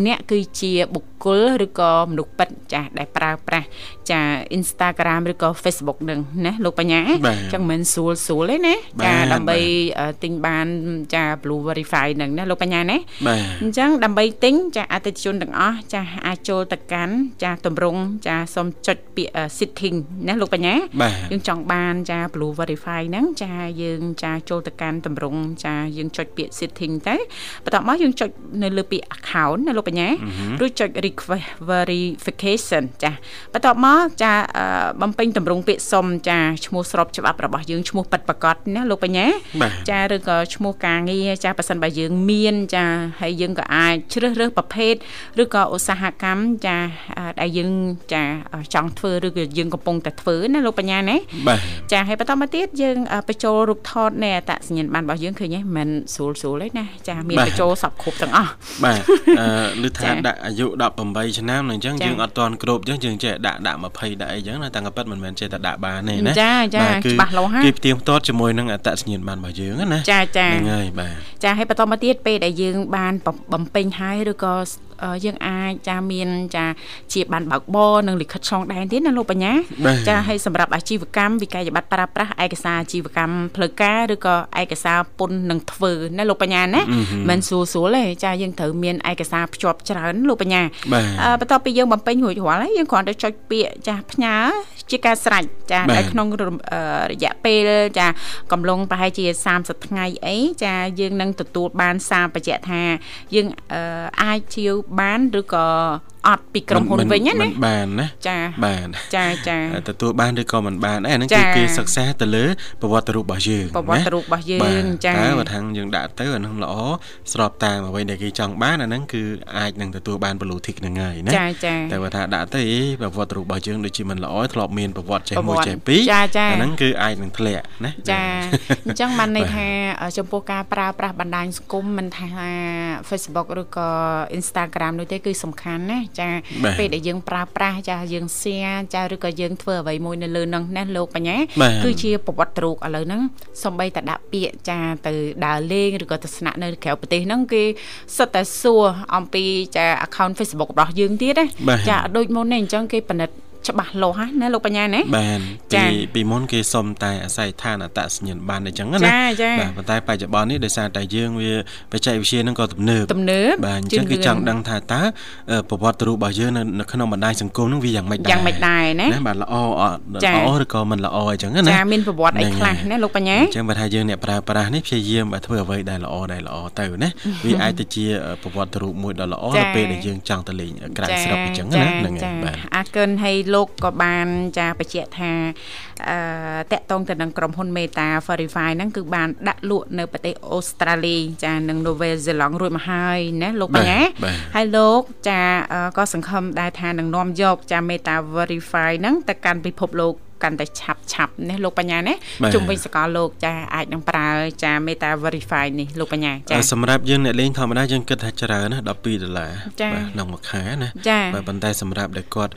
អ្នកគឺជាបុគ្គលឬក៏មនុស្សពិតចាដែលប្រើប្រាស់ ចា Instagram ឬក៏ Facebook នឹងណាលោកបញ្ញាបាទចឹងមិនស្រួលស្រួលទេណាបាទចាដើម្បីបាទអឺទិញបានចា Blue Verify នឹងណាលោកបញ្ញាណាបាទអញ្ចឹងដើម្បីទិញចាអតិថិជនទាំងអស់ចាអាចចូលទៅកាន់ចាតម្រង់ចាសូមចុចពាក្យអឺ setting ណាលោកបញ្ញាបាទយើងចង់បានចា Blue Verify ហ្នឹងចាយើងចាចូលទៅកាន់តម្រង់ចាយើងចុចពាក្យ setting ទៅបន្ទាប់មកយើងចុចនៅលើពាក្យ account ណាលោកបញ្ញារួចចុច request verification ចាបន្ទាប់មកចាអឺបំពេញតម្រង់ពាក្យសុំចាឈ្មោះស្របច្បាប់របស់យើងឈ្មោះពិតប្រាកដណាលោកបញ្ញាបាទចាឬក៏ឈ្មោះការងារចាប៉ះសិនបើយើងមានចាហើយយើងក៏អាចជ្រើសរើសប្រភេទឬក៏ឧស្សាហកម្មចាអឺដែលយើងចាចង់ធ្វើឬក៏យើងកំពុងតែធ្វើណាលោកបញ្ញាណាបាទចាហើយបន្តមកទៀតយើងអឺបញ្ចូលរូបថតនៅអត្តសញ្ញាណប័ណ្ណរបស់យើងឃើញទេមិនស្រួលស្រួលទេណាចាមានបញ្ចូលសពគ្រប់ទាំងអស់បាទអឺឮថាដាក់អាយុ18ឆ្នាំអញ្ចឹងយើងអត់ទាន់គ្រប់អញ្ចឹងយើងចេះដាក់ដាក់20ដាក់អីចឹងណាតាំងពិតមិនមែនចេះតែដាក់បានទេណាចាចាច្បាស់លាស់ហើយគេផ្ទៀងផ្ទាត់ជាមួយនឹងអត្តសញ្ញាណប័ណ្ណរបស់យើងណាចាចាហ្នឹងហើយបាទចាហើយបន្តមកទៀតពេលដែលយើងបានបំពេញហើយឬក៏ យើងអាចចាមានចាជាបានបើកបរនិងលិខិតឆ្លងដែនទៀតណាលោកបញ្ញាចាហើយសម្រាប់អាជីវកម្មវិក័យប័ត្រប្រើប្រាស់ឯកសារអាជីវកម្មផ្លូវការឬក៏ឯកសារពន្ធនឹងធ្វើណាលោកបញ្ញាណាមិនស្រួលស្រួលទេចាយើងត្រូវមានឯកសារភ្ជាប់ច្រើនលោកបញ្ញាបន្ទាប់ពីយើងបំពេញរួចរាល់ហើយយើងគ្រាន់តែចុចពាក្យចាផ្ញើជាការស្រេចចានៅក្នុងរយៈពេលចាកំឡុងប្រហែលជា30ថ្ងៃអីចាយើងនឹងទទួលបានសារបញ្ជាក់ថាយើងអាចជាវបានឬក៏អត់ពីក្រុមហ៊ុនវិញណាមិនបានណាចាបានចាចាទទួលបានឬក៏មិនបានអាហ្នឹងគឺគេសិក្សាទៅលើប្រវត្តិរូបរបស់យើងប្រវត្តិរូបរបស់យើងចាតើបើថាងយើងដាក់ទៅអាហ្នឹងល្អស្របតាមអ្វីដែលគេចង់បានអាហ្នឹងគឺអាចនឹងទទួលបាន blue tick ហ្នឹងហើយណាចាចាតែបើថាដាក់ទៅប្រវត្តិរូបរបស់យើងដូចជាមិនល្អធ្លាប់មានប្រវត្តិចេះមួយចេះពីរអាហ្នឹងគឺអាចនឹងធ្លាក់ណាចាអញ្ចឹងបានន័យថាចំពោះការប្រើប្រាស់បណ្ដាញសង្គមមិនថា Facebook ឬក៏ Instagram នោះទេគឺសំខាន់ណាចាពេលដែលយើងប្រើប្រាស់ចាយើង share ចាឬក៏យើងធ្វើអ្វីមួយនៅលើនឹងណាលោកបញ្ញាគឺជាប្រវត្តិរូបឥឡូវហ្នឹងសំបីតែដាក់ពាក្យចាទៅដើរលេងឬក៏ទស្សនៈនៅក្រៅប្រទេសហ្នឹងគេសិតតែសួរអំពីចា account Facebook របស់យើងទៀតណាចាដូចមុននេះអញ្ចឹងគេពិនិត្យ ច្បាស់លាស់ណាលោកបញ្ញាណាបានពីពីមុនគេសុំតែអាស័យដ្ឋានអត្តសញ្ញាណប័ណ្ណអញ្ចឹងណាបាទប៉ុន្តែបច្ចុប្បន្ននេះដោយសារតែយើងវាបច្ចេកវិទ្យានឹងក៏ទំនើបទំនើបបាទអញ្ចឹងគេចង់ដឹងថាតើប្រវត្តិរូបរបស់យើងនៅក្នុងបណ្ដាញសង្គមនឹងវាយ៉ាងម៉េចដែរយ៉ាងម៉េចដែរណាណាបាទល្អអត់ល្អឬក៏មិនល្អអញ្ចឹងណាចាមានប្រវត្តិអីខ្លះណាលោកបញ្ញាអញ្ចឹងបើថាយើងអ្នកប្រើប្រាស់នេះព្យាយាមធ្វើអ្វីដែលល្អដែលល្អទៅណាវាអាចទៅជាប្រវត្តិរូបមួយដ៏ល្អនៅពេលដែលយើងចង់ទៅលេងក្រៅស្រុកអញ្ចឹងណាហ្នឹងហើយបាទអរគុណហើយលោកក៏បានចាបញ្ជាក់ថាអឺតកតងទៅនឹងក្រុមហ៊ុន Meta Verify ហ្នឹងគឺបានដាក់លក់នៅប្រទេសអូស្ត្រាលីចានិង Novel Zealand រួចមកហើយណាលោកបញ្ញាហើយលោកចាក៏សង្ឃឹមដែរថានឹងនាំយកចា Meta Verify ហ្នឹងទៅកាន់ពិភពលោក កាន់តែឆាប់ឆាប់នេះលោកបញ្ញាណាជុំវិញសកលលោកចាអាចនឹងប្រើចា Meta Verify នេះលោកបញ្ញាចាសម្រាប់យើងអ្នកលេងធម្មតាយើងគិតថាច្រើនណា12ដុល្លារបាទក្នុងមួយខែណាបាទប៉ុន្តែសម្រាប់ដែលគាត់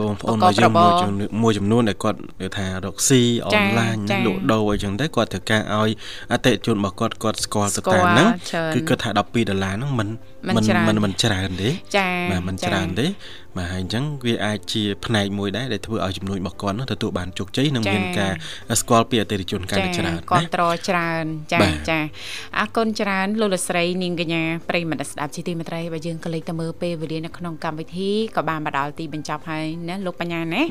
បងប្អូនរបស់យើងមួយមួយចំនួនដែលគាត់និយាយថារកស៊ីអនឡាញលក់ដូរអីចឹងទៅគាត់ត្រូវការឲ្យអតិថិជនរបស់គាត់គាត់ស្គាល់ទៅតាមហ្នឹងគឺគិតថា12ដុល្លារហ្នឹងមិនមិនមិនមិនច្រើនទេចាបាទមិនច្រើនទេបាទហើយអញ្ចឹងវាអាចជាផ្នែកមួយដែរដែលធ្វើឲ្យជំនួយរបស់គាត់នោះទទួលបានជោគជ័យនិងមានការស្គាល់ពីអតិថិជនកាន់តែច្រើនគ្រប់ត្រច្រើនចាចាអរគុណច្រើនលោកលស្រីនាងកញ្ញាប្រិយមិត្តស្ដាប់ជីទីមេត្រីបើយើងក៏លេចទៅមើលពេលវេលានៅក្នុងកម្មវិធីក៏បានមកដល់ទីបញ្ចប់ហើយណាលោកបញ្ញាណា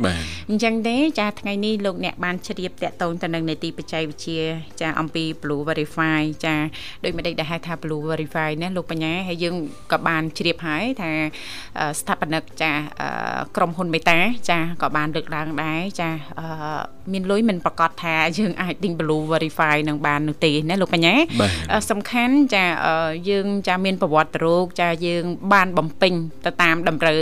អញ្ចឹងទេចាថ្ងៃនេះលោកអ្នកបានជ្រាបតាក់ទងទៅនឹងនីតិបច្ចេកវិទ្យាចាអំពី Blue Verify ចាដោយមិនដេចដែលហៅថា Blue Verify ណាលោកបញ្ញាហើយយើងក៏បានជ្រាបហើយថាស្ថាបនិកចាក្រុមហ៊ុនមេតាចាក៏បានលើកឡើងដែរចា មានលុយមិនប្រកាសថាយើងអាចទិញ Blue Verify នឹងបាននោះទេណាលោកបញ្ញាសំខាន់ចាយើងចាមានប្រវត្តិរោគចាយើងបានបំពេញទៅតាមតម្រូវ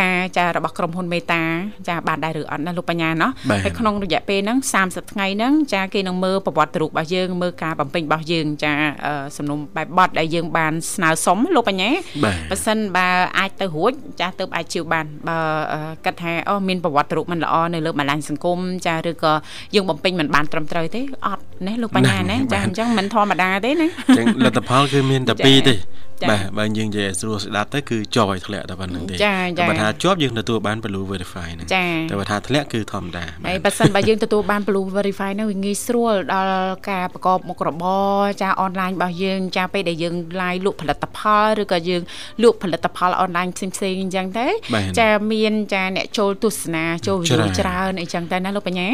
ការចារបស់ក្រុមហ៊ុនមេតាចាបានដែរឬអត់ណាលោកបញ្ញាណោះហើយក្នុងរយៈពេលហ្នឹង30ថ្ងៃហ្នឹងចាគេនឹងមើលប្រវត្តិរូបរបស់យើងមើលការបំពេញរបស់យើងចាសំណុំបែបបត់ដែលយើងបានស្នើសុំលោកបញ្ញាបើសិនបើអាចទៅរួចចាទៅអាចជឿបានបើគិតថាអូមានប្រវត្តិរូបមិនល្អនៅលើបណ្ដាញសង្គមចាឬក៏យើងបំពេញមិនបានត្រឹមត្រូវទេអត់ណាលោកបញ្ញាណាចាអញ្ចឹងមិនធម្មតាទេណាអញ្ចឹងលទ្ធផលគឺមានតែពីរទេ បាទបើយើងនិយាយស្រួលស្ដាប់ទៅគឺជាប់ឲ្យធ្លាក់តែប៉ុណ្្នឹងទេតែបើថាជាប់យើងទទួលបាន blue verify ហ្នឹងតែបើថាធ្លាក់គឺធម្មតាហើយបើសិនបើយើងទទួលបាន blue verify ហ្នឹងវាងាយស្រួលដល់ការប្រកបមុខរបរចាអនឡាញរបស់យើងចាពេលដែលយើង live លក់ផលិតផលឬក៏យើងលក់ផលិតផលអនឡាញផ្សេងផ្សេងអញ្ចឹងទៅចាមានចាអ្នកចូលទស្សនាចូល view ច្រើនអីចឹងទៅណាលោកបញ្ញា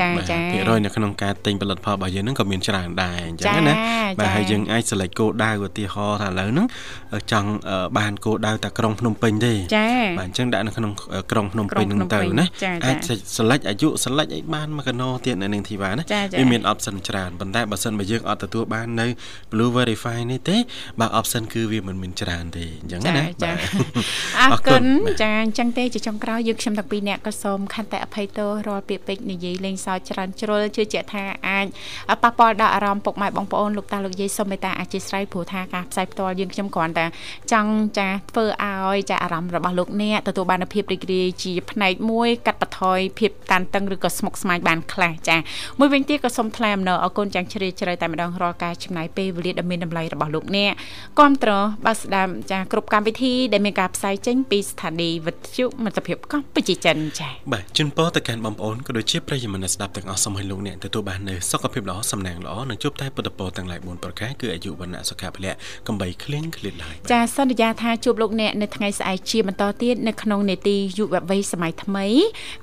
ចាចាភាគរយនៅក្នុងការទិញផលិតផលរបស់យើងហ្នឹងក៏មានច្រើនដែរអញ្ចឹងណាបាទហើយយើងអាច select គោលដៅឧទាហរណ៍ថាឥឡូវហ្នឹងចង់បានគោលដៅតែក្រុងភ្នំពេញទេចា៎បាទអញ្ចឹងដាក់នៅក្នុងក្រុងភ្នំពេញហ្នឹងទៅណាអាចសិលេចអាយុសិលេចអីបានមួយកណោទៀតនៅនឹងធីវ៉ាណាវាមាន option ច្រើនប៉ុន្តែបើសិនបើយើងអត់ទទួលបាននៅ blue verify នេះទេបាទ option គឺវាមិនមានច្រើនទេអញ្ចឹងណាបាទអរគុណចាអញ្ចឹងទេជាចុងក្រោយយើងខ្ញុំទាំងពីរអ្នកក៏សូមខន្តីអភ័យទោសរាល់ពាក្យពេចន៍និយាយលេងសើចច្រើនជ្រុលជឿជាក់ថាអាចប៉ះពាល់ដល់អារម្មណ៍ពុកម៉ែបងប្អូនលោកតាលោកយាយសូមមេត្តាអធិស្ឋានព្រោះថាការផ្សាយផ្ទាល់យើងខ្ញុំគ្រាន់តែចង់ចាធ្វើឲ្យចាអារម្មណ៍របស់លោកអ្នកទទួលបានភាពរីករាយជាផ្នែកមួយកាត់បន្ថយភាពតានតឹងឬក៏ស្មុគស្មាញបានខ្លះចាមួយវិញទៀតក៏សូមថ្លែងអំណរអគុណយ៉ាងជ្រាលជ្រៅតែម្ដងរាល់ការចំណាយពេលវេលាដ៏មានតម្លៃរបស់លោកអ្នកគាំទ្របាទស្ដាប់ចាគ្រប់កម្មវិធីដែលមានការផ្សាយចេញពីស្ថានីយ៍វិទ្យុមិត្តភាពកម្ពុជាចិនចាបាទជូនពរទៅកាន់បងប្អូនក៏ដូចជាប្រិយមិត្តស្ដាប់ទាំងអស់សូមឲ្យលោកអ្នកទទួលបាននូវសុខភាពល្អសំណាងល្អនិងជួបតែពុទ្ធពរទាំងឡាយ4ប្រការគឺអាយុវណ្ណៈសុខៈពលៈកំបីគ្លៀងគ្លៀតឡើយចាសន្យាថាជួបលោកអ្នកនៅថ្ងៃស្អែកជាបន្តទៀតនៅក្នុងនេតិយុវវ័យសម័យថ្មី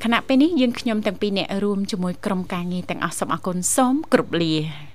ខណៈពេលនេះយើងខ្ញុំទាំងពីរអ្នករួមជាមួយក្រុមការងារទាំងអស់សូមអរគុណសូមគោរពលា